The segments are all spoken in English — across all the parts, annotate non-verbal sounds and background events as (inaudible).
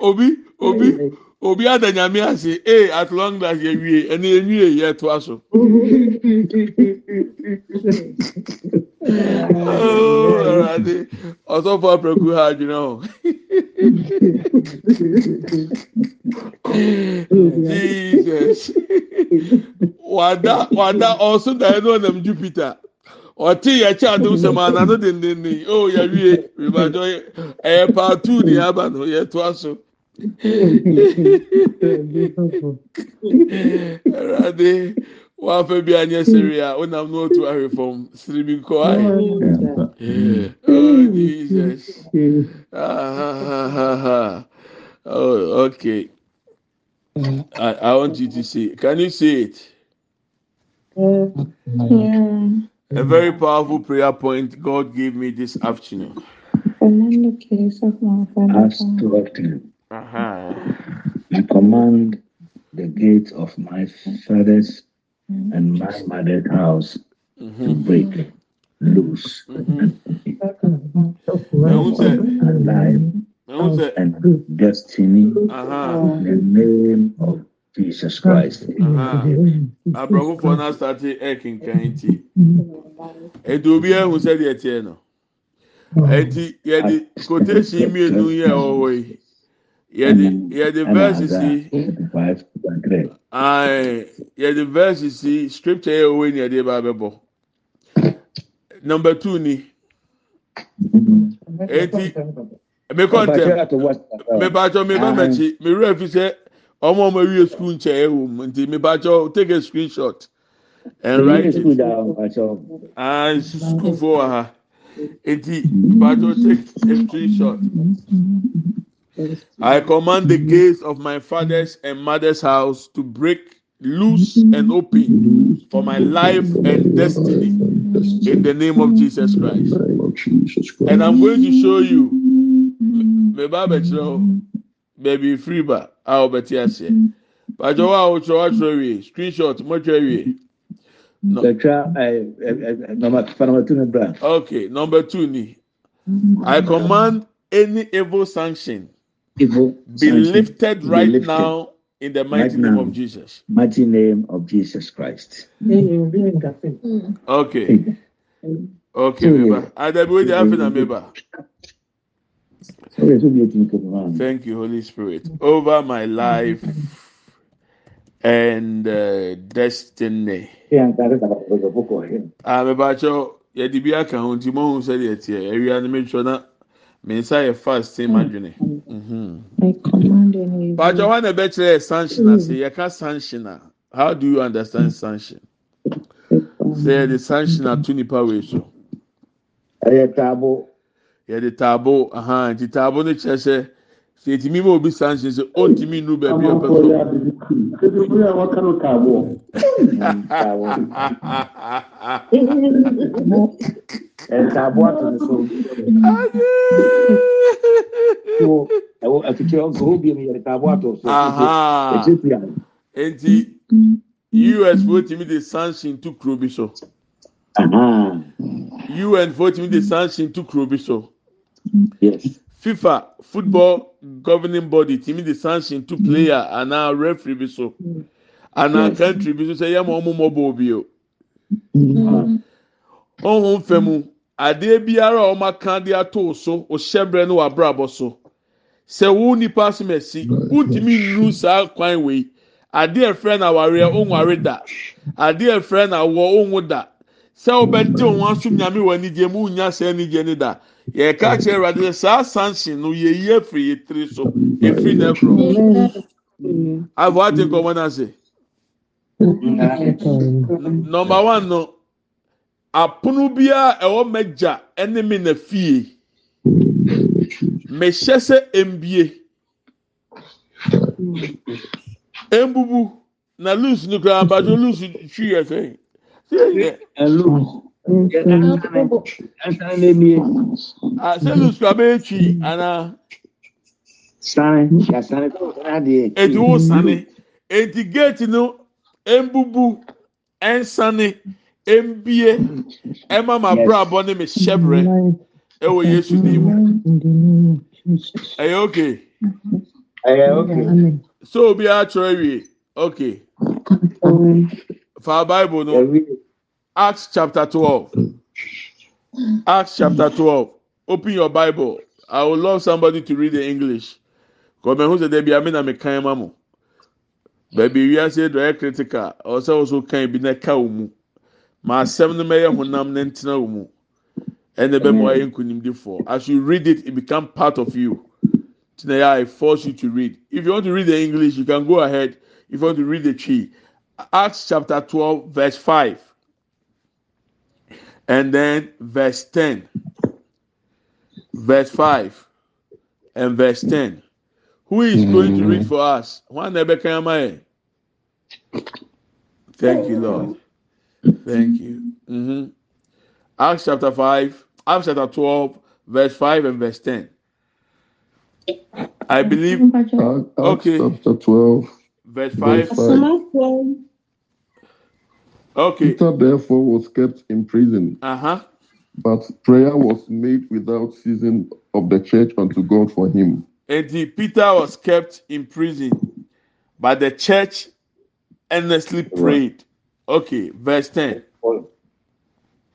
obi obi obi ada nyame ase. Ee at long as yɛ wie ɛna ewie yɛ to aso. Ooo ɛwurade ɔsɔfo apɛku ha adwene ho. Jesus. Wada wada ɔso da ɛna ɔnam jupiter ɔte yɛ kyɛ adum sɛm anano dendenden o yɛ wie. Ribadɔ ɛyɛ paatu ni aba no yɛ to aso. Awurade wafɛ bi anyɛ sere a wonam no otu ahwɛ fam. Siri bi nkɔ ayɛ oh jesus. Ah, oh okay. I, I want you to see can you see it a very powerful prayer point God gave me this afternoon Command the case of my Acts father. 12:10. uh-huh. I command the gates of my father's and my mother's house to mm-hmm. break loose Mm-hmm. Ɛhu sɛ alive and destiny uh-huh. in the name of Jesus Christ. uh-huh. aborɔfofoɔ no asate ɛkenkan nti ɛdi obi ɛhu sɛ deɛ teɛ no? Ɛti yɛde quotation mmienu yi a ɛwɔ hɔ yi yɛde yɛde And verses Isaiah yi 35 and 3. ae yɛde verses yi scripture yɛ ɛwɔ yi ni yɛde ba abɛbɔ number two ni. Meba mewura fi sɛ ɔmo a ɔmo awie school nkyɛn ɛwɔ mu nti mepatwɔ take a screenshot and write it. ah school fo wɔ ha eti mepatwɔ take a screenshot. I command the gates of my father's and mother's house to break loose and open for my life and destiny in the name of Jesus Christ. And I'm going to show you, me ba bɛkyerɛ baby free ba a ɔbɛte aseɛ. Pàjọ wa a wotwerɛ watwerɛ wie screenshot mo twɛ wie. Okay, number two ni. I command any evil sanction Evil be sanction lifted be right lifted now in the mighty right name now. of Jesus. mighty name of Jesus Christ. Mm. Okay. Hmm. Okay, meba. Adabi wey dey happen na meba. Thank you, Holy Spirit, over my life and uh, destiny. Ah, meba kyɛw yɛde bi aka ho nti mo ho sɛ deɛ teɛ awia no metwɛ na me nsa yɛ fasting madwene. Mhm. I command any Pàjọ evil wa na ɛbɛkyerɛ yɛ sanction ase yɛka sanction a how do you understand sanction? Sɛ yɛde sanction ato nipa wei so. ɛyɛ taabo yɛde taabo ahan nti taabo no kyerɛ sɛ sɛ etimi ma obi sanction sɛ ontimi nu baabi a ɔpɛ ɛtaabo ato ne so so ɛwɔ afikyerɛ nso hɔ yɛde taabo ato so. Ethiopia nti us fo timi de sanction to kuro bi so Aha. un fo timi de sanction to kuro bi so yes. Fifa football governing body timi de sanction to player anaa referee bi so. Anaa Yes. country bi so sɛ yɛ ma ɔmo mɔ bɔ obi o. Ɔhun fɛ mu adeɛ biara a wɔn aka de ato so ɔhyɛbrɛ no wɔ abrabɔ so. Sɛ wo nipa asomasi wotumi nnu saa kwan wei adeɛ frɛ na awareɛ ɔnware da. Adeɛ frɛ na awɔ ɔnwo da. Sɛ ɔbɛgye wɔn asom nyame wɔ anigye mu nya sɛ anigye ne da. Yɛka kyerɛ awurade sɛ saa sanction no yɛyi afiri yɛ tiri so. Efiri na ɛkorɔ afɔ ate nkɔmɔ n'ase nɔmba one no. Apono biara ɛwɔ mɛgya ɛne me na fie mehyɛ sɛ mbie mbubu na loose no koraa abajo loose twi yɛ sɛ sɛ ɛlu loose koraa bɛyɛ twi anaa sane yasane adeɛ. Eti wo sane. Eti gate no mbubu ɛnsane mbie ɛma ma abrabɔ ne me hyɛbrɛ. Ɛwɔ yesu dim ɛyɛ okay ɛyɛ okay so obi atwerɛ wie okay fa bible no acts chapter twelve. Acts chapter twelve. Open your bible. I would love somebody to read the english. Kọ́mẹ̀ ẹ̀hún sẹ̀ dẹ́bi àmì nà mi kàn má mo baabi wiase do ɛyɛ critical ɔsɛ ɔsɔ kan bi na ɛka wɔn mu ma asɛm no mɛyɛ honam na ntena wɔn mu ɛna ɛbɛ mu ayɛ nkunimdifoɔ as you read it it become part of you. Tina yɛ i force you to read. If you want to read the english you can go ahead. If you want to read the tree acts chapter twelve verse five and then verse ten. Verse five and verse ten. Who is going to read for us? One na ɛbɛ kan ama yɛ thank you lord. Thank you. Mm-hmm. acts chapter five acts chapter twelve verse five and verse ten. I believe Acts Okay. chapter 12. verse five. Verse Asomafoɔ okay. Peter therefore was kept in prison, uh-huh. But prayer was made without ceasing of the church unto God for him. and he, peter was kept in prison but the church earnestly prayed. Okay verse ten.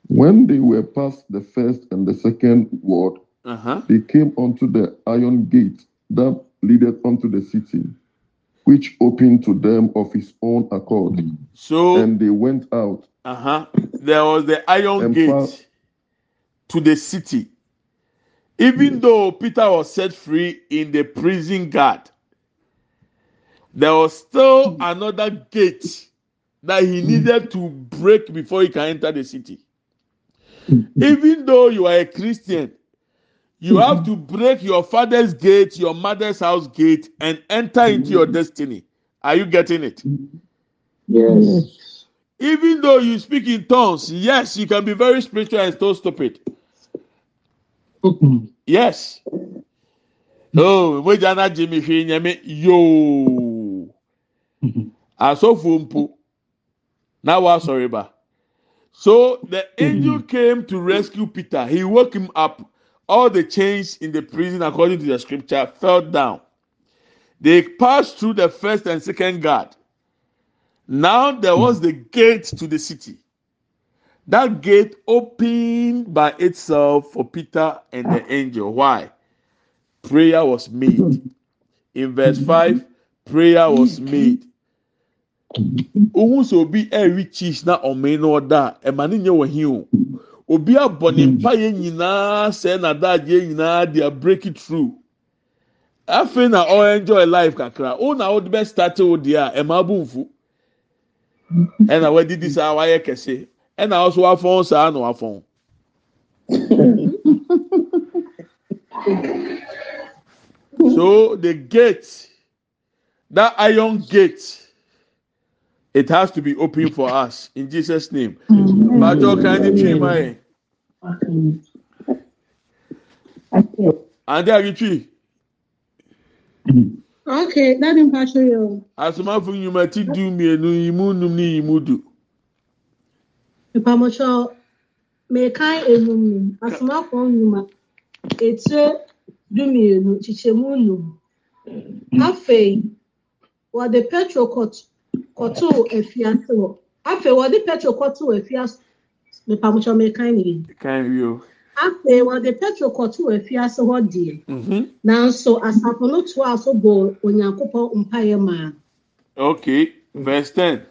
When they were past the first and the second ward, uh-huh. they came unto the iron gate that leadeth unto the city, which opened to them of his own accord. so And they went out. uh-huh. There was the iron gate fa- to the city. Even though peter was set free in the prison guard there was still another gate that he needed to break before he can enter the city. Even though you are a christian you have to break your father's gate your mother's house gate and enter into your destiny. Are you getting it? Yes. Even though you speak in tongues yes you can be very spiritual and still stupid. Yes. Oh mogya na gye me hwee nyame yoo asɔfo mpo na wasɔre ba? So the angel came to rescue peter. He woke him up all the chains in the prison according to the scripture fell down they passed through the first and second guard now there was hmm. the gate to the city that gate opened by itself for Peter and the angel. Why? Prayer was made. In verse 5, prayer was made. Ohun sɛ obi ɛri cheese na ɔmɛn na ɔda ɛma ne nyɛ wɔ hin o. Obi abɔ ne mpa yɛ nyinaa sɛ na adagye nyinaa de a break it through. Afei na ɔ enjoy life kakra. O na ɔde bɛ start o deɛ a ɛma abu nfu. Ɛna wɔadidi saa wayɛ kɛse. Ɛna ɔso wafɔn saa na wafɔn. (laughs) So the gate, that iron gate, it has to be open for us in Jesus' name. Bàjọ́ kàní twi máa yẹn. Àǹtí àgìtwi. Okay, dáàdi mpa ṣe yẹ o. Asomafo nyuma ti du mmienu yi mu num ni yi mu du. Mpamọ́tọ́ mmekan enum num asomafo nyuma etire du mmienu kyikyɛ mu num. Afei, wɔde petro kɔtɔ. Kɔtoo afiase hɔ. Afei, wɔde petrol kɔtoo afiase. Mepamocho mekan ne? Afei, wɔde petrol kɔtoo afiase hɔ deɛ. Mm-hmm. Nanso, asafo no toa so bɔ Onyankopɔn mpaeɛ maa. Okay, verse 10.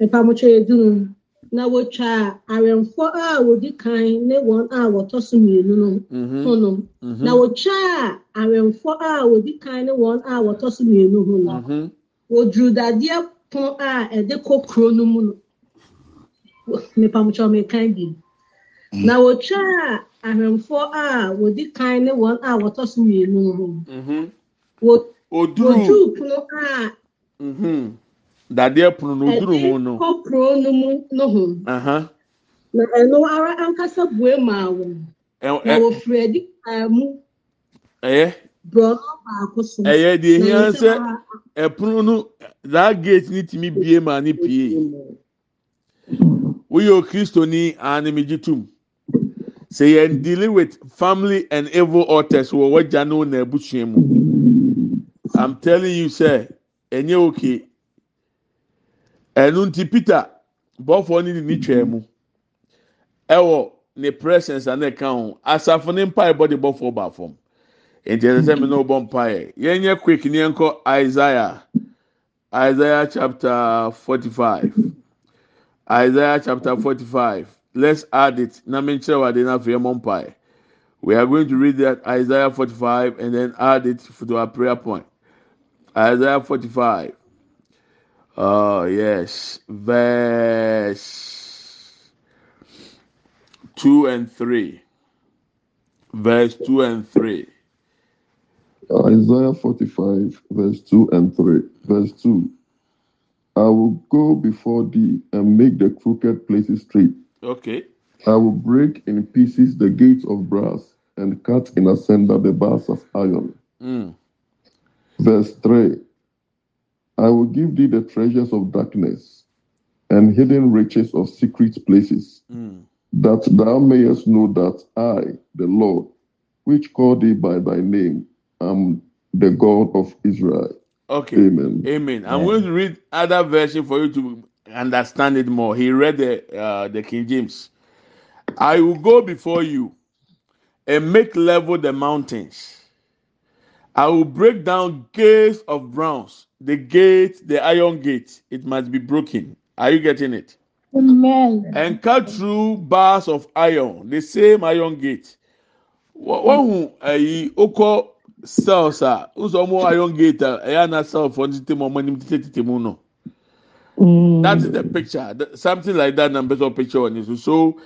Mpamotwo edum na wotwa awɛmfo a wodi kan ne wɔn a wɔtɔ so mmienu no Mm-hmm. ho nom. Na wotwa awɛmfo a wodi kan ne wɔn a wɔtɔ so mmienu ho no. Woduru dadeɛ pon a ɛde kɔ kuro no mu no. Mpamotwo mekan bi. Na wotwa awɛmfo a wodi kan ne wɔn a wɔtɔ so mmienu no ho. Mm-hmm. Woduru pono a Mm-hmm. Dadeɛ pono no oduru ho ɛde no. kɔ kuro no mu no ho. Uh-huh. na ɛno ara ankasa bue maa wɔn Ɛ- na ɛ- wɔfiri adi kan mu Ɛyɛ so ɛyɛ deɛ ehia sɛ ɛpono no that gate ni tumi bie ma ne pie. Woyɛ okristoni anamigye tum. sɛ yɛn dealing with family and evil altars wɔ wagya no na abusua mu i'm telling you sɛ ɛnyɛ okay ɛnu nti peter bɔfoɔ ne ne twɛn mu ɛwɔ ne presence a na ɛka ho asafo ne mpa ɛbɔ de bɔfoɔ ba fam nti ɛsɛ sɛ mi na ɔbɔ mpa yɛ yɛn nyɛ quick ne yɛn kɔ isaiah isaiah chapter forty five isaiah chapter forty five let's add it na mi nkyerɛ wa de na afei ɛmɔ mpa yɛ we are going to read that isaiah forty five and then add it to our prayer point isaiah forty five. Oh, yes. Verse 2 and 3. Verse 2 and 3. Isaiah 45, verse 2 and 3. Verse 2 I will go before thee and make the crooked places straight. Okay. I will break in pieces the gates of brass and cut in asunder the bars of iron. Mm. Verse 3 I will give thee the treasures of darkness and hidden riches of secret places, Mm. that thou mayest know that I, the Lord, which called thee by thy name, am the God of Israel. Okay. Amen. Amen. I'm going to read other version for you to understand it more. He read the uh, the King James. I will go before you and make level the mountains. I will break down gates of bronze. The gate, the iron gate, it must be broken. Are you getting it? Amen. And cut through bars of iron, the same iron gate. Wh- Wɔn hu ɛyi okɔ cells a nso ɔmo iron gate a ɛyɛ ana cell fɔ ne tete mu ɔmo anim tete tete mu no. Mm. That is the picture. The, something like that. Numbers of picture on it. So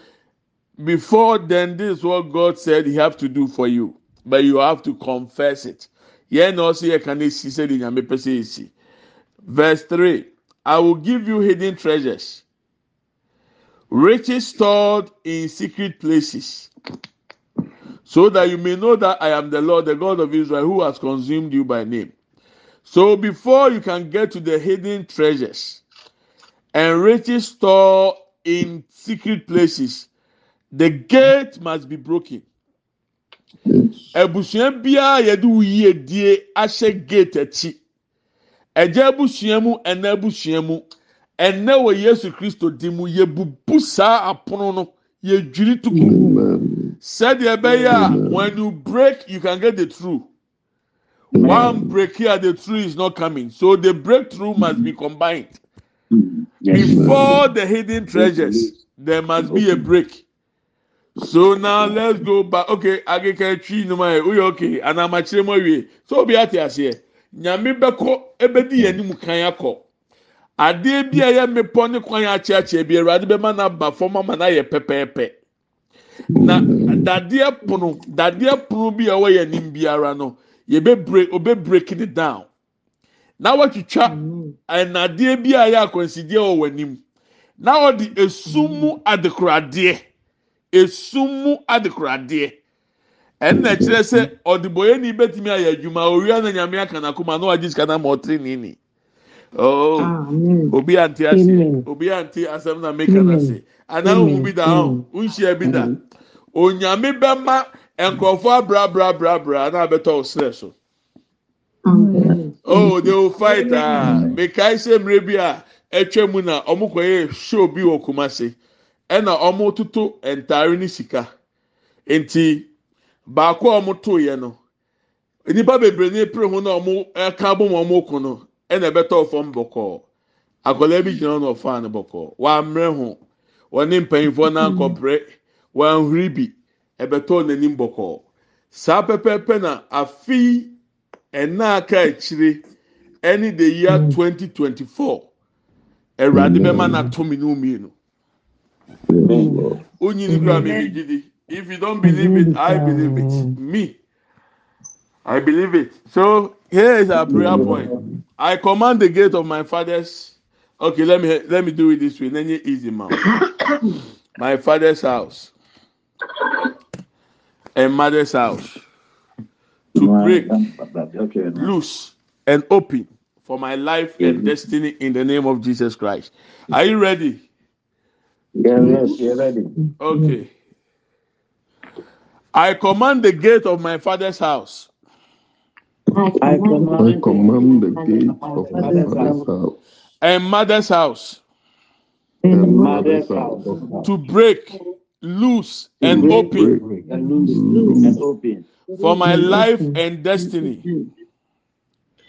before then, this is what God said He have to do for you, but you have to confess it. Yẹn na ọsẹ yẹ kan ní esi sẹ di nyame. Verse three: I will give you hidden treasures, riches stored in secret places. So that you may know that I am the Lord, the God of Israel, who has consumed you by name. So before you can get to the hidden treasures and riches stored in secret places, the gate must be broken. Yes. Abusua biara yɛde wo yie die ahyɛ gate akyi. Ɛgya abusua mu ɛna abusua mu wɔ Yesu Kristo di mu apono no yɛdwiri. Amen. Sɛdeɛ ɛbɛyɛ a when you break you can get the truth. One break here the truth is not coming. So the breakthrough must be combined. Before the hidden treasures, there must be a break. So now let's go back. Okay, ageka twi no ma we okay. Ana ma kyerɛ mo awie. So obi ate aseɛ. Nyame bɛkɔ ebedi yɛn anim kan akɔ. Adeɛ bi a ɛyɛ mmepɔ ne kwan akyerɛkyerɛ bi Awurade bɛma na ba fam ama na yɛ pɛpɛɛpɛ. Na dadeɛ pono dadeɛ pono bi a ɛwɔ yɛn anim biara no yɛbɛ break obe break it down. Na wɔtwitwa ɛnadeɛ bi a ɛyɛ akɔnsideɛ wɔ wɔn anim. Na ɔde esum mu adekoradeɛ. esum mu adekoradeɛ ɛnna kyerɛ sɛ ɔdebɔyɛni bɛtumi ayɛ adwuma owia na nyame aka n'akoma na wagye sika na ma ɔtiri nini oh obi ante ase obi ante asɛm na meka na se anaa ohun bi da hɔ nhyia bi da. Onyame bɛma nkurɔfoɔ abrabrabrabra na abɛtɔ ɔsrɛ so. Oh they will fight ah. Mekae sɛ mmerɛ bi a ɛtwa mu na ɔmo kɔyɛ show bi wɔ kumase ɛna ɔmo toto ntaare ne sika. Nti baako a ɔmo to yɛ no nipa bebree ne pere ho na ɔmo ɛka bom ɔmo ko no ɛna ɛbɛtɔ fam bɔkɔɔ akwadaa bi gyina hɔ na ɔfaa no bɔkɔɔ wammerɛ ho. Wɔne mpanyinfoɔ nankɔpere wanhuri bi. Ɛbɛtɔ n'anim bɔkɔɔ saa pɛpɛɛpɛ na afi ɛna aka akyire ɛne the year twenty twenty four ɛwurade bɛma na to mi ne omienu. Onyini kura mi gidi. If you don't believe it, I believe it. Me, I believe it. So here is our prayer point. I command the gate of my father's. Okay, let me let me do it this way. You easy man. My father's house and mother's house to break, loose, and open for my life and destiny in the name of Jesus Christ. Are you ready? Yes, yes, you're ready. Okay. I command the gate of my father's house I I command command the gate of my father's house. And mother's house. And mother's mother's house. house. To break, loose, and break, open. break, and loose loose and open. For my life and destiny.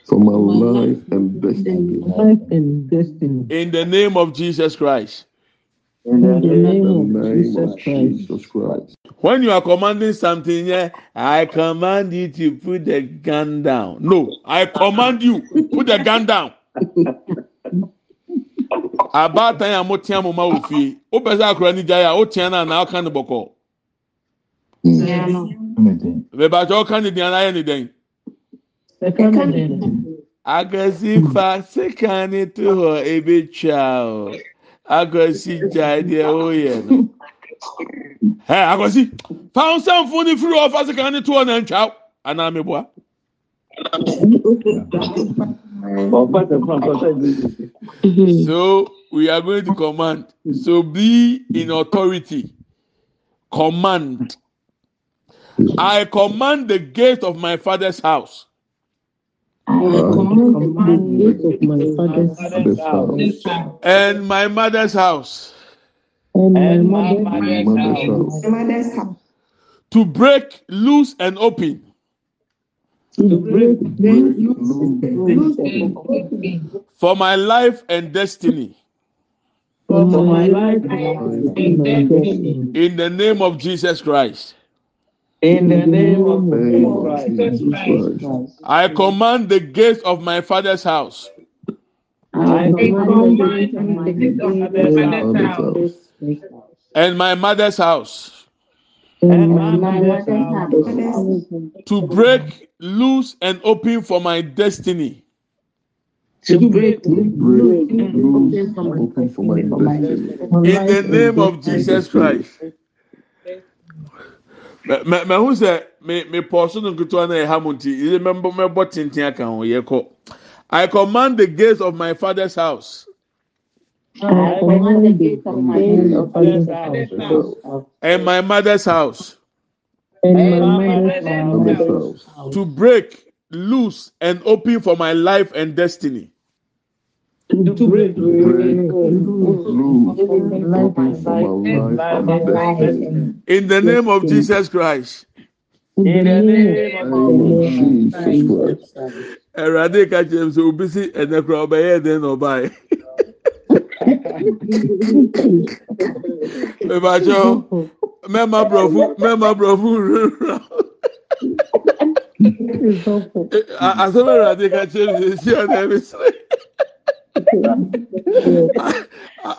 for my life and destiny. Life and destiny. In the name of Jesus Christ. In the In the name name of Jesus Christ. Jesus Christ. When you are commanding something, yeah, I command you to put the gun down. No, I command you put the gun down. abaatan a motea mo ma wɔ fie wopɛ sɛ akora ne gyae a wotea no anaa ɔka ne bɔkɔ bɛbàtɛ ɔka ne deɛ anayɛ ne dɛn Second agasi fa sika ne to hɔ ebetwa o akɔsi gyae deɛ woyɛ no. Ɛ akɔsi. Pawosamfo no firi ɔfa sika ne toɔ na ntwaw anaa meboa? (laughs) So we are going to command. So be in authority. Command. I command the gate of my father's house. I uh, command the gate of my father's Father's house. and my mother's house. And my And my mother's mother's mother's house. house. to break loose and open. To break, Break, loose, loose, for my life and destiny. For my life and destiny. in the name of jesus christ In the name of name of Jesus Jesus Christ. Christ. i command the gate of my father's house. I command the gate of my Father's father's house. house. And my mother's house. And my mother's house. to break loose and open for my destiny. To break, Break, loose, open for my destiny. in the name of jesus christ mɛ mɛ mɛ hu sɛ me me pɔso no nketewa na ɛha mo nti yɛ mɛbɔ mɛbɔ tenten aka ho. Yɛ kɔ. I command the gates of my father's house. I command the gate of my father's house. and my mother's house. And my mother's house. house. to break loose and open for my life and destiny to break, Break, loose, open for my life and destiny. in the name of jesus christ in the name Name of Jesus Christ. ɛwurade ka kyerɛ m sɛ obi si ɛnɛ kora ɔbɛyɛ ɛdɛn na ɔbaeɛ mebakyɛw mɛma borɔfo mɛma borɔfo wura asɛm ɛwurade ka kyerɛ m sɛ si ɔna ɛbi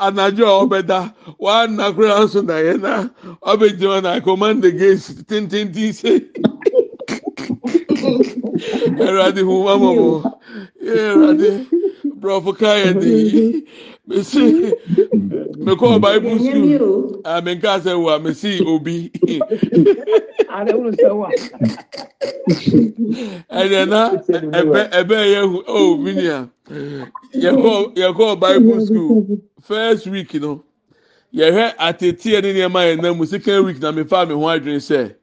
anajua ọbẹta wàá nàkúrẹ́ asọ nà yẹn náà ọbẹ̀ jẹ́wọ́ náà kọ́mándé gẹ̀ẹ́sì tíntìntì ṣe. ẹ̀rọ adé hu wá mọ̀ mọ̀ ẹ̀rọ adé. Borɔfo ka yɛ de mesi mekɔ bible school. a menka sɛ wo a mesi obi. Ɛnɛ na ɛbɛ ɛbɛ yɛ hu oh minia yɛkɔ yɛkɔ bible school first week no yɛhwɛ ateteɛ ne nneɛma yɛn nam second week na mefa me ho adwene sɛ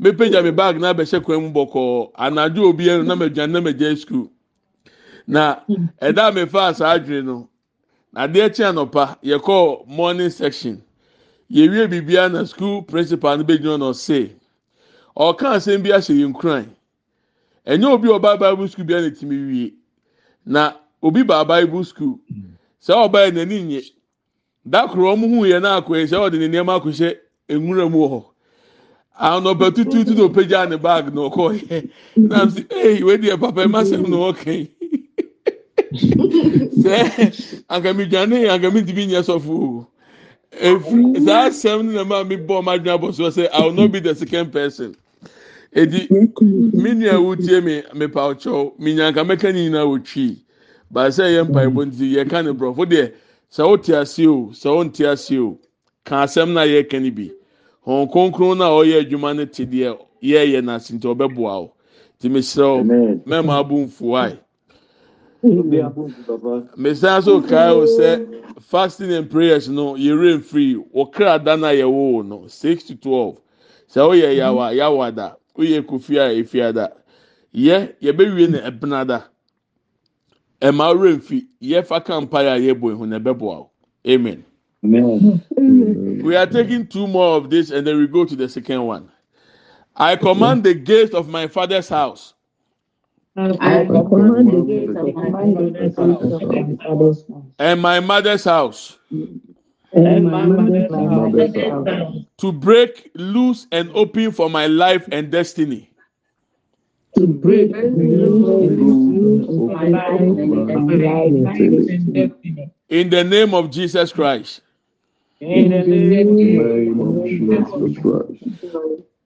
mepagya me bag na abɛhyɛ kwan mu bɔkɔɔ anadwo obi yɛn no na mɛdwa na mɛgya school. Na ɛda a mefa saa adwene no adeɛ kye anɔpa yɛkɔ morning section. Yɛwie biribiara na school principal no bɛgyina na ɔse ɔka asɛm bi ahyɛ yɛn kuran ɛnyɛ obi ɔbaa bible school bi a na timi wie. Na obi baa bible school. Sɛ ɔbaa yɛ n'ani nye dakoro ɔmo hu yɛ na akɔ yɛ sɛ ɔde ne nneɛma akɔhyɛ nwura mu wɔ hɔ. Anɔpɛ tututu na ɔpagya ne bag na ɔkɔ yɛ (laughs) na sɛ ee wei deɛ papa ɛma sɛm na yi. Sɛ ankami ankami ntumi nyɛ sɔfo o. Efi saa asɛm no na maa mi bɔ ɔmo adwene abɔ so sɛ i will not be the second person. Edi mi nua ewu tie mi mipa ɔkyɛw mi nyanka mɛka ne nyinaa wɔ twi. Baasa yɛ mpaebɔ nti yɛ ka ne borɔfo deɛ sɛ wote ase o sɛ wonte ase o ka asɛm na yɛ ka ne bi. Wɔn kronkron na ɔyɛ adwuma no te deɛ yɛɛyɛ n'ase nti ɔbɛboa o ti mi srɛ o mɛma abo nfuwa yi. Obi abuntu papa. mesan so kae o sɛ fasting and prayers no yɛrɛ nfiri wɔkra da na yɛwɔ no six to twelve. Sɛ woyɛ mm-hmm. yawa yawa da woyɛ kofi a efia da yɛ yɛbɛwie no ɛbena da ɛma ɔrɛ nfi yɛ fa kampa a yɛbɔ ihu na ɛbɛboa o amen. Amen. We are taking two more of this and then we go to the second one. I command the gates of my father's house I command the gates of my father's house. And my mother's house. And my mother's house. to break loose and open for my life and destiny. to break the rules my life and destiny. In the name of Jesus Christ, In the name Name of Jesus Christ.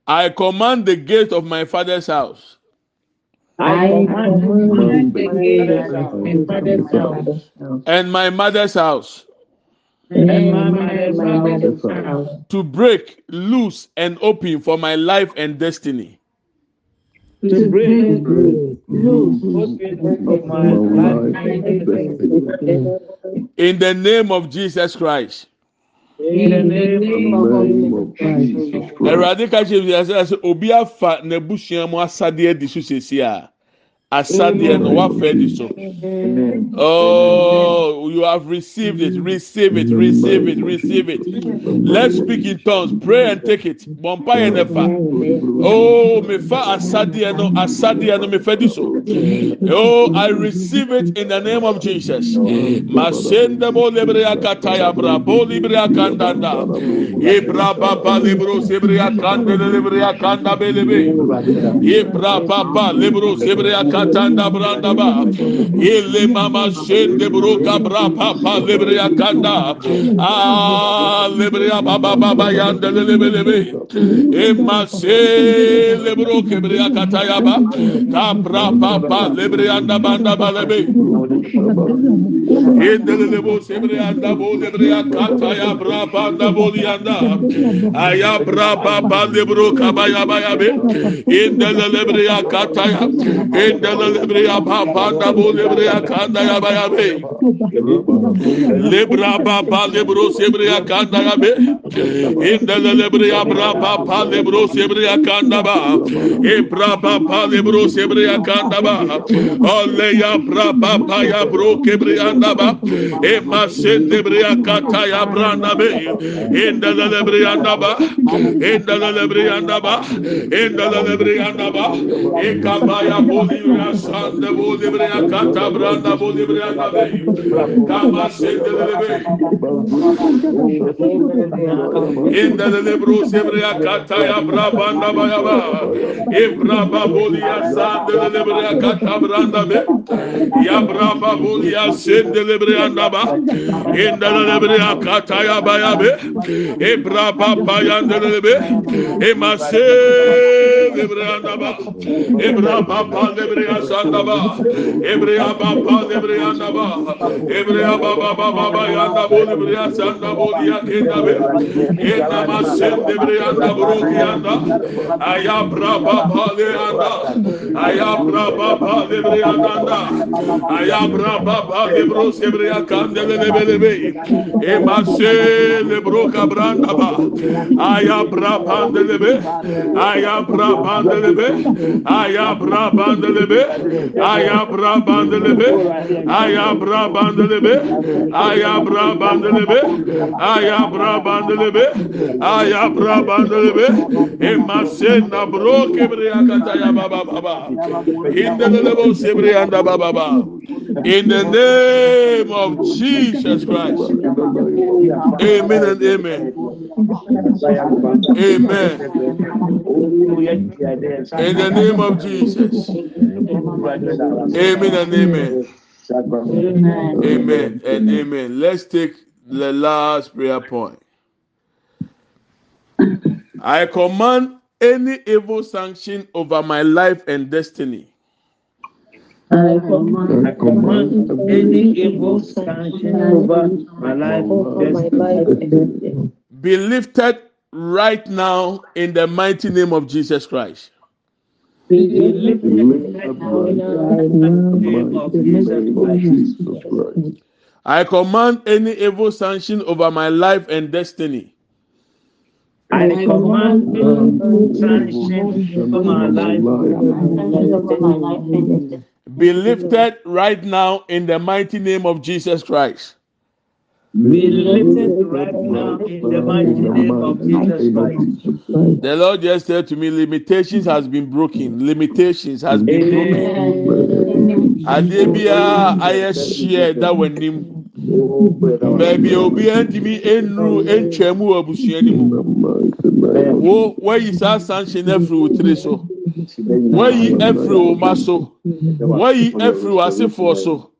I command the gate of my father's house I command the gates of my father's house and my mother's house and my mother's house to break loose and open for my life and destiny. to break loose of my My life life and and destiny. destiny. In the name of Jesus Christ. Awurade ka kyerɛ mi sɛ obi afa n'abusua mu asadeɛ di so sesi a asadeɛ no wafa di so. Oh, you have received it. Receive it. Receive it. Receive it. Let's speak in tongues. Pray and take it. Bompa yɛ nefa. Oh, mefa asadeɛ no asadeɛ no mefa di so. Oh, I receive it in the name of Jesus. Masende bo lebrea kataya bra bo librea kandanda. Ibra baba libro sebrea kande lebrea kanda belebe. Ibra baba libro sebrea matanda branda ba. İle mama shende bruka bra pa pa lebriya kanda. A lebriya ba ba ba ba yanda lebe lebe e ma se lebro kebriya kata ya ba. Ta bra pa pa lebriya da ba da ba lebe yende lebo sebriya da bo lebriya kata ya bra pa da bo yanda. Aya bra pa pa lebro kabaya ba ya be. Yende lebriya kata ya. dala lebre ya ba ba da bo lebre ya kanda ya ba ya be lebra ba ba lebro sebre ya kanda ya be indala lebre ya bra ba ba lebro sebre ya kanda ba e bra ba ba lebro sebre ya kanda ba ole ya bra ba ba ya bro kebre ya anda ba e mashe lebre ya kata ya bra na be indala lebre ya anda ba indala lebre ya anda ba indala lebre ya anda ba e kabaya boli Rasanda bu libreya katabranda bu libreya be. Kama sendele be. İndele de bro sebreya kataya brabanda baya ba. İbraba boliya sandele de brea katabranda be. Ya braba boliya sendele brea naba. İndele de brea kataya baya be. İbraba bayandele be. İmase. Ebreya daba. Ebreya baba Ebreya sandaba. Ebreya baba Ebreya daba. Ebreya baba baba yanda bu Ebreya sanda bu ya kenda be. Enda masen Ebreya da buru yanda. Aya braba bale anda. Aya braba bale Ebreya anda. Aya braba bale Ebros Ebreya kandele lebele be. Emase lebro kabranda ba. Aya braba delebe. Aya braba bandelebe. Aya bra bandelebe. Aya bra bandelebe. Aya bra bandelebe. Aya bra bandelebe. Aya bra bandelebe. Aya bra bandelebe. Emasena bro kebre akata ya baba baba indelebo sebre anda baba baba In the name of Jesus Christ. Amen and amen. Amen. In the name of Jesus. Amen and amen. Amen and amen. Let's take the last prayer point. I command any evil sanction over my life and destiny I command, I command any evil sanction over my life and destiny. be lifted right now in the mighty name of Jesus Christ. Be lifted right now in the name of mighty Jesus name of Christ. Jesus Christ. I command any evil sanction over my life and destiny I command any evil sanction over my life. Be lifted right now in the mighty name of Jesus Christ. Be lifted right now in the mighty name of Jesus Christ. The Lord just said to me, limitations has been broken. Limitations has been broken. Amen. Adeɛ biara ayɛ hyia ɛda w'anim. Baabi a obiara ntumi nnuru ntwa mu wɔ abusua no mu. Wo wayi saa sanction afiri wo tiri so. Wayi afiri wo ma so. Wayi afiri wo asefoɔ so.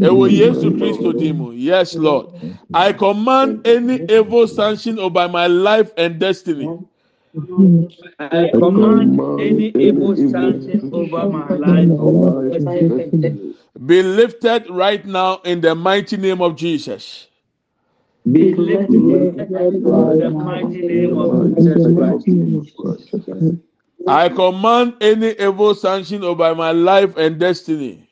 Ewo Yesu Kristo din mu. Yes, Lord. I command any evil sanction over my life and destiny. I command any evil sanction over my life. Be lifted right now in the mighty name of Jesus. Be lifted in the mighty name of Jesus Christ. I command any evil sanction over my life and destiny.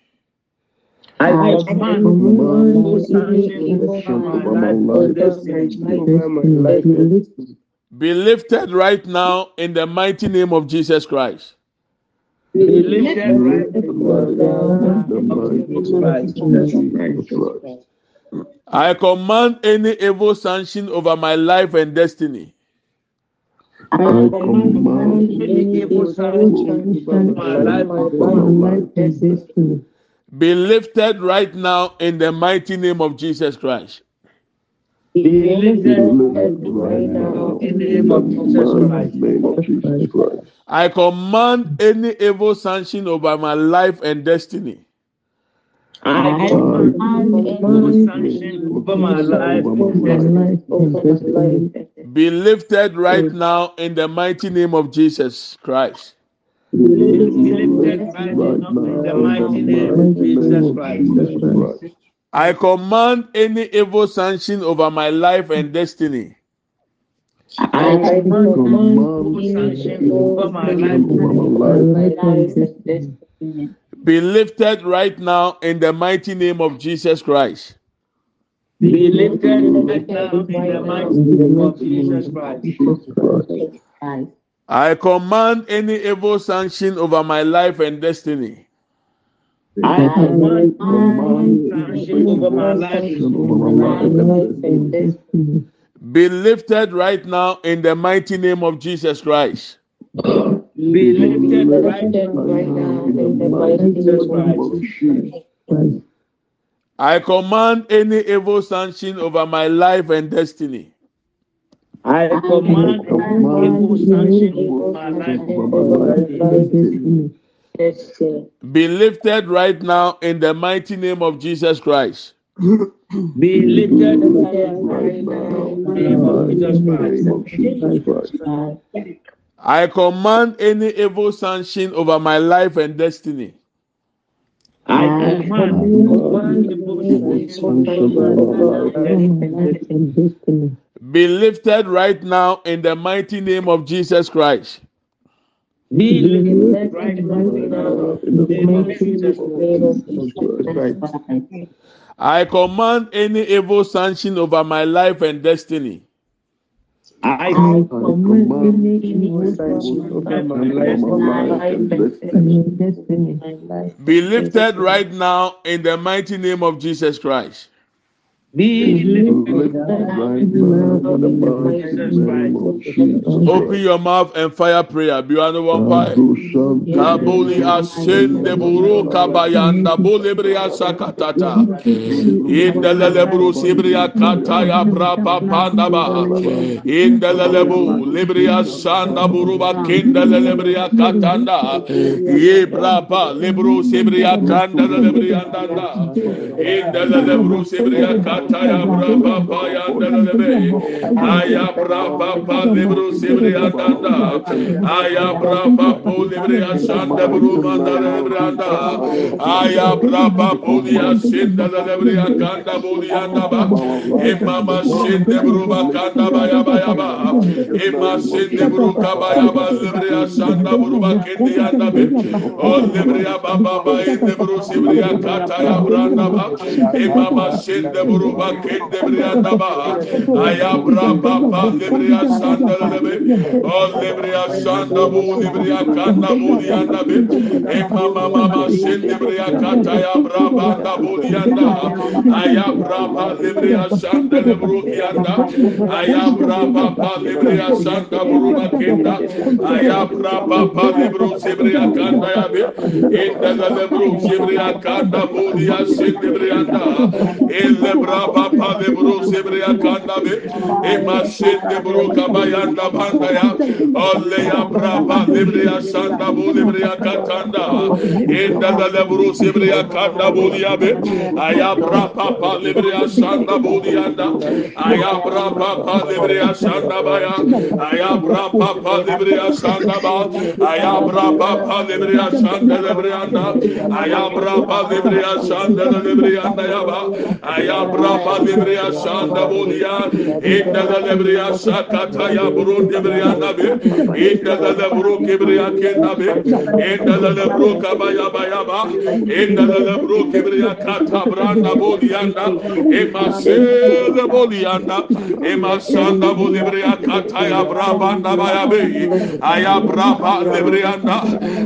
I command evil sanction over my life and destiny. Be lifted right now in the mighty name of Jesus Christ. Be lifted right the mighty name of Jesus Christ. I command any evil sanction over my life and destiny. I command Any evil sanction over my life and destiny. Be lifted right now in the mighty name of Jesus Christ. I command any evil sanction over my life and destiny. I command evil sanction over my life and destiny. Be lifted right now in the mighty name of Jesus Christ. Be lifted right now in the mighty name of Jesus Christ. I command any evil sanction over my life and destiny. I command evil sanction over my life and destiny. Be lifted right now in the mighty name of Jesus Christ. Be lifted right now in the mighty name of Jesus Christ. I command any evil sanction over my life and destiny. I command evil sanction over my life and destiny. Be lifted right now in the mighty name of Jesus Christ. Be lifted right now in the mighty name of Jesus Christ. I command any evil sanction over my life and destiny. I command any evil sanction over my life and destiny. Be lifted right now in the mighty name of Jesus Christ. Be lifted right now in the name of Jesus Christ. I command any evil sanction over my life and destiny. I command evil sanction over my life and destiny. Be lifted right now in the mighty name of Jesus Christ. Be lifted right now in the name of Jesus Christ. I command any evil sanction over my life and destiny. I I command any evil sanction over my life and destiny. Be lifted right now in the mighty name of Jesus Christ. Open your mouth and fire prayer. Biwani wọn fire. Kabuli asende buru kabayanda bulibri asakatata. Indelele buru sibri akata ya brapa pandaba. Indelele bu libri asanda buru bakindele libri akatanda. Ye brapa libru sibri akanda libri andanda. Indelele buru sibri akata. Antaya Brava Paya Andanebe, Aya Brava Pa Libro Sibri Andanda, Aya Brava Po Libri Asanda Bruma Dalebranda, Aya Brava Podia Sinda Lebri Akanda Bodianda Ba, Imama Sinde Bruma Kanda Baya Ba, e Ima Sinde Bruka Baya Ba Libri Asanda Bruma Kindi Anda Be, O Libri Ababa Ba Inde e Bru Sibri Akata Ya Branda Ba, e Imama Sinde ba kedebriya daba aya bra ba ba debriya sanda lebe o debriya sanda bu debriya kanda bu yanda be e mama mama sen debriya kata ya bra ba da bu yanda aya bra ba debriya sanda lebru yanda aya bra ba ba debriya sanda buru ba kenda aya bra ba ba debru debriya kanda ya be e da lebru debriya kanda bu ya sen debriya da e lebra rabapa be bro sebreya kanda be e mashin de bro kabaya da banda ya olle ya braba lebreya sanda bo lebreya katanda e da da le bro sebreya kanda bo ya be aya brapa pa lebreya sanda bo ya da aya brapa pa lebreya sanda ba ya aya brapa pa lebreya sanda ba aya brapa pa lebreya sanda lebreya da aya brapa lebreya sanda lebreya da ya ba aya brapa rapa bibriya şanda bunya inda da lebriya şakata ya burun debriya nabi. İnda da lebru kibriya kenabi. İnda da lebru kabaya baya ba inda da lebru kibriya katabranda bulyanda emasede bulyanda emasanda bulibriya kataya brabanda baya bi aya braba lebriyanda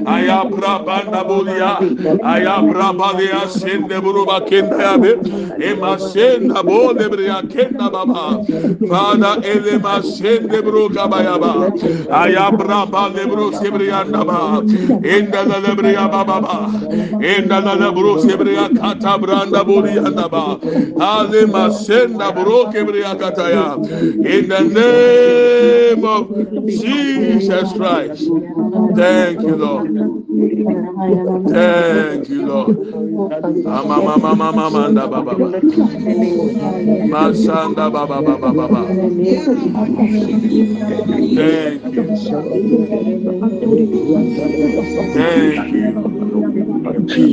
aya brabanda bulya aya braba diya sende buru bakenda ya bi Father in the name of Jesus Christ. Thank you Lord. Thank you Lord masanda baba baba baba thank you thank you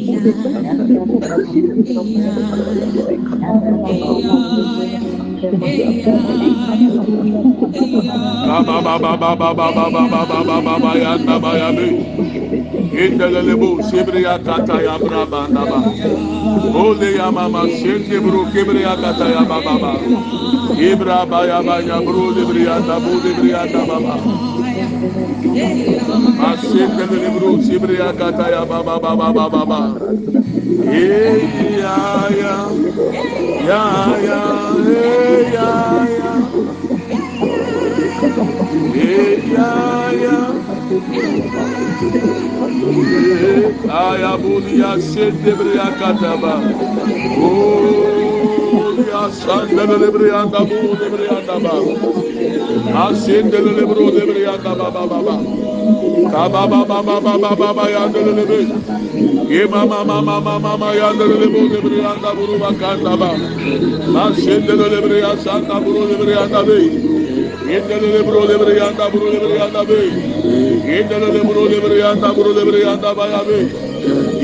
baba baba baba baba baba baba baba yanda baya indelelebo sebriya kata ya braba naba ole ya mama sende bro kebriya kata ya baba ba ibra ba ya ba ya bro debriya da bu debriya da baba asende le bro sebriya kata ya baba baba baba ba e ya ya ya ya e ya ya e ya ya Ayabulia Sendebria Kataba. Oya Sandebria Tabu Debria Taba. Asendelebro Debria Taba Baba. Kaba Baba Baba Baba Yandelebe. Yema Mama Mama Mama Yandelebo Debria Tabu Bakandaba. Asendelebria Santa Buru Debria Tabe. Yendelele bro yanda bro yanda be. Yendelele bro yanda bro yanda baya be.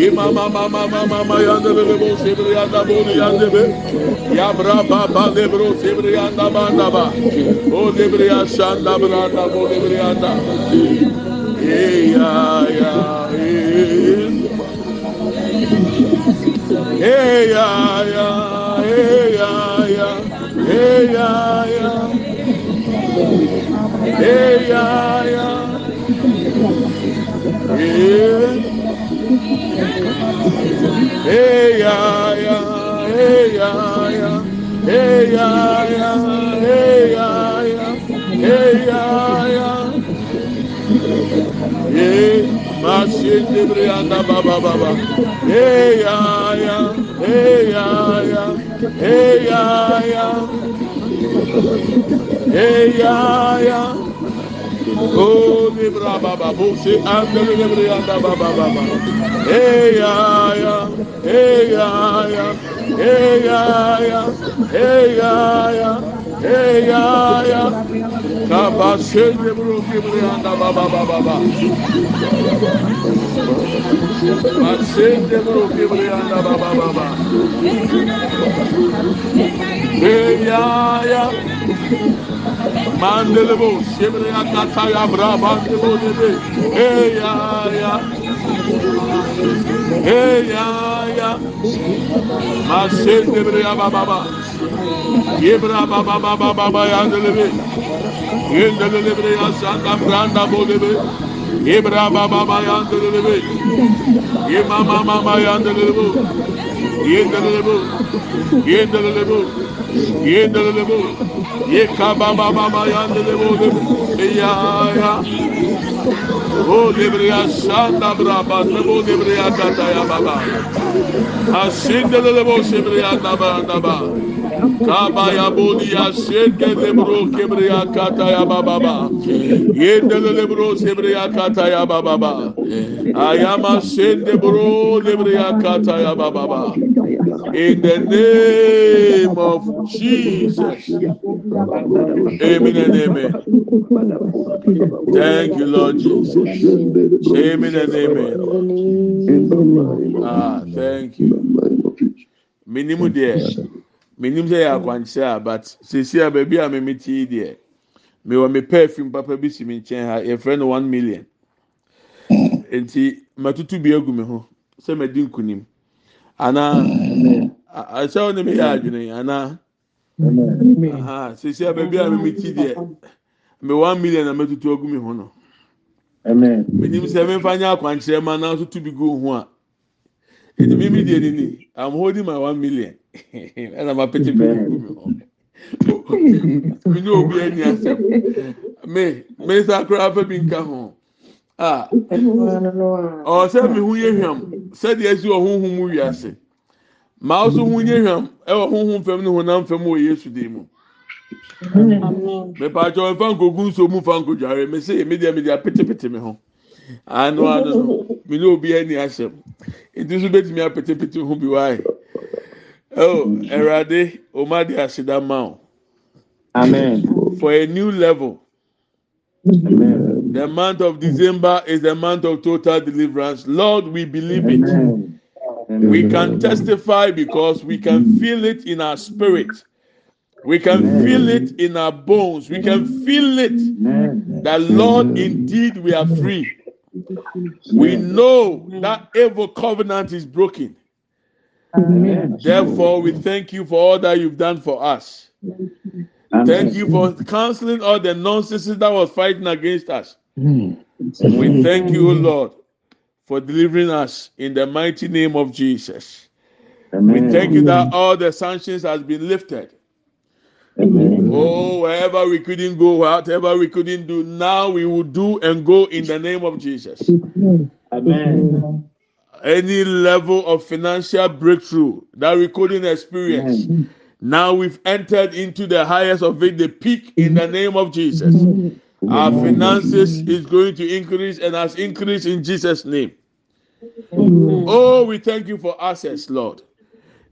İma ma ma ma ma. Ya bra ba ba lebro sebre ba da ba. O lebre ya şanda bra da bol lebre yanda. Hey ya ya hey ya ya hey ya ya hey ya ya hey hey ya ya hey ya ya hey ya ya hey ya ya hey Mashinde Brianda Baba. Hey ya ya, hey ya ya, hey ya ya, eyaya. Oh, o mi bra baba bo se andele ne bra anda baba baba. Eyaya eyaya eyaya eyaya eyaya. Kaba se ne bro ki bra anda baba baba baba ba se ne bro ki bra anda baba baba. Eyaya. Mandelebo, Shibria Kataya Braba, Hey, ya, ya. Hey, ya, ya. Masendebria Baba, Yebra Baba Baba Baba Yandelebe, Yendelebria Santa Branda Bodebe, Yebra Baba Baba Yandelebe, Yemama Mama Yandelebo, Yendelebo, Yendelebo, yendelelebo yekababababa yandelebo eyaya o lebriya sanda braba lebo lebriya kataya baba. Asindelelebo sebriya daba daba. Kaba Kabaya budia şeke lebro kebriya kataya bababa. Yendele lebro sebriya kataya bababa. Ayama sende bro lebriya kataya bababa. In the name of Jesus. Amen and amen. Thank you, Lord Jesus. Amen and amen. Ah, thank you. Minimu deɛ. Minim sɛ yɛ akwankyerɛ hmm. a, but sisi a baabi a mimi ti yi deɛ, mewɔ me perfume papa bi si mi nkyɛn ha, yɛfrɛ no one million. Hmm. Nti matutu bi egu mi ho sɛ mɛdi nkunim. Anaa, hmm. ahyɛ wo ne mi yɛ adwene anaa, aha, sisi a baabi a mimi ti deɛ, me one million na mɛtutu egu mi ho no. Amen. menim sɛ memfa nyɛ akwankyerɛ ma na nso to bi gu ho a. Ɛdi mimi deɛ nini i'm holding my one million (laughs) ɛna ma pete (laughs) bi gu mi ho mi ní obi ɛni asɛm me me nsa koraa fɛ bi nka ho a ɔwɔ sɛ mi ho yɛ hwam sɛdeɛ esi wɔ huhu mu wiase maa nso ho yɛ hwam ɛwɔ huhu fam ne honam fam wɔ yesu dan mu mepaakyɛw nfa nkogu nsuo mu nfa nkodware me se mi deɛ mi deɛ apetepete mi ho ano ano no mi ní obi ɛni asɛm nti nso betumi apetepete ho bi waaye oh ɛwurade ɔmo adi aseda Amen. for a new level Amen. the month of december is the month of total deliverance lord we believe it Amen. we can testify because we can feel it in our spirit we can Amen. feel it in our bones we can feel it Amen. that lord indeed we are free we know that evil covenant is broken Amen. therefore we thank you for all that you've done for us. Amen. thank you for canceling all the nonsense that was fighting against us. We thank you lord for delivering us in the mighty name of jesus. We thank you that all the sanctions has been lifted. Amen. oh wherever we couldn't go whatever we couldn't do now we will do and go in the name of jesus. Amen. Any level of financial breakthrough that we couldn't experience now we've entered into the highest of it the peak in the name of jesus. Our finances is going to increase and has increased in jesus name. Oh we thank you for access lord.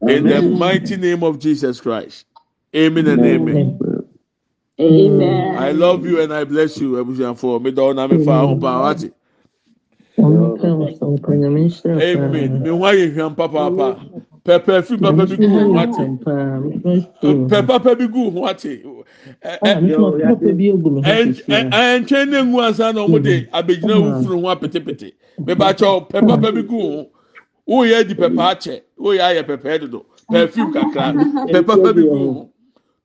In the mighty name of jesus christ. Amen and amen. Amen. i love you and i bless you amen me ho ayɛ hwam papaapa pɛpɛ fi papa bi gu ho ate papa bi gu ho ate ɛntwɛn ne ngu ansa na ɔmo de abegyina wufuru ho apetepete mebakyɛw pɛ papa bi gu ho woyɛ di pɛpɛ akyɛ woyɛ ayɛ pɛpɛ dodo perfume kakra pɛ papa bi gu ho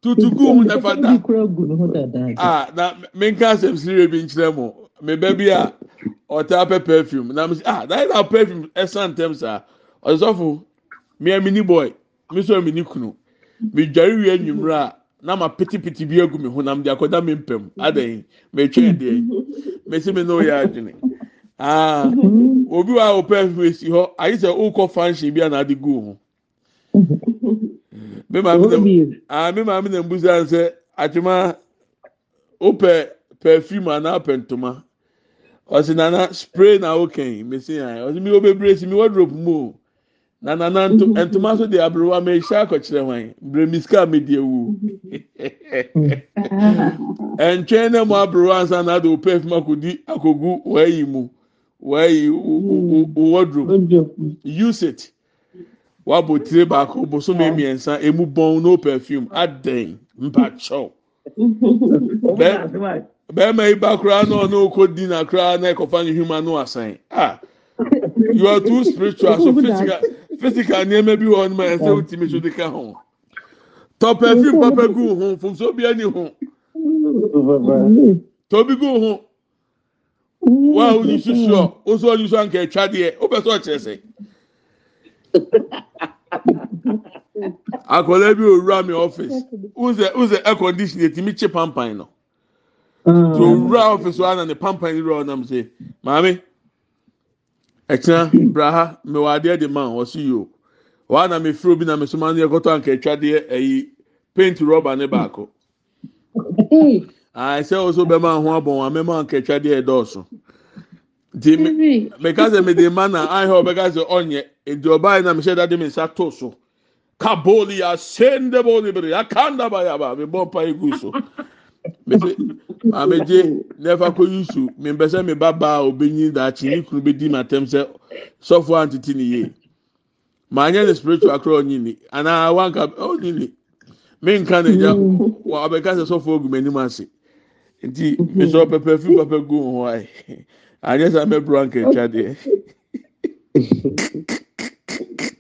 tutu gu ho nafa da a na menka asɛm siri bi nkyerɛ mo me ba bi a ɔtaa pɛ perfume. Na sɛ ah that is how perfume ɛsan ntɛm saa ɔsɔfo mmea mini boy mi sɔ mini kunu. Mi dware wie a na ma pitipiti bi egu mi ho na mo de akɔda mi mpɛm adan mi twɛn deɛ mi si mi na oyɛ adwene. Aa obi wa o perfume esi hɔ ayi sɛ okɔ fanhyɛn bi a na adi gu ho. Mi maame na aa mi maame na mbusa nsɛ atwema opɛ perfume anaa pɛ ntoma? ọ sị nana spray na okenye mesi ya ọ sị mi obebere si mi wardrobe mu na nana ntoma (laughs) nso dị abụrụwa ma ehyia akọkyerɛ nwanyị mbere misika mi dị ewu. (laughs) Ntwɛn na mu abụrụwa nsa na adị ope efuma akụdi akụgu wee yi mu. Wee yi mm. wardrobe. Use it. Wabụ tiri baako bosome mmiɛnsa emu bɔn no perfume. Adịn mpa kyɛw. (laughs) bɛrima yi ba koraa na ɔno okɔ di na koraa na ɛkɔfa ne hwima no asan ah you are too spiritual. So physical physical nneɛma bi wɔ hɔ no ma ɛsɛ wotumi so de ka ho tɔ perfume papa gu ho fomso bi ani ho tɔ bi gu ho wa a woyi susu ɔ woso ɔyi so anka atwa deɛ wopɛ sɛ ɔkyerɛ sɛ akwadaa bi owura mi ɔfis wuzɛ wuzɛ air condition etimi kye pampan no tí owura ɔfis wa na ne pampan yi rɔ ɔnam sɛ maame ɛkyina braha mewɔ adeɛ de ma ɔsi yi o wa na me firi obi na me so ma no yɛ kɔtɔ anka atwa deɛ ɛyi paint rɔba ne baako. A ɛsɛ ɔso bɛma ho abɔn wa mɛma anka atwa deɛ ɛdɔɔso. Nti me meka sɛ mede ma na ahɛ ɔbɛka sɛ ɔnyɛ. Nti ɔbaa yi na mehyɛ dade me nsa to so. Kaboli asende boli bere akanda ba yaba me bɔ mpa egu so. Mese amegye nefa kɔ yusu me mpɛ sɛ me ba baa obenyin daakye ne kunu bedi ma tɛm sɛ sɔfo antete ne yie maa nyɛ ne spiritual akora ɔnyi ni anaa wanka ɔnyi ni me nka ne gya wa ɔbɛka sɛ sɔfo ogu m'anim ase nti mesɛ ɔpɛpɛ fi papa gu ho ayi anyɛ sɛ mɛburo anka (laughs) atwa deɛ (laughs)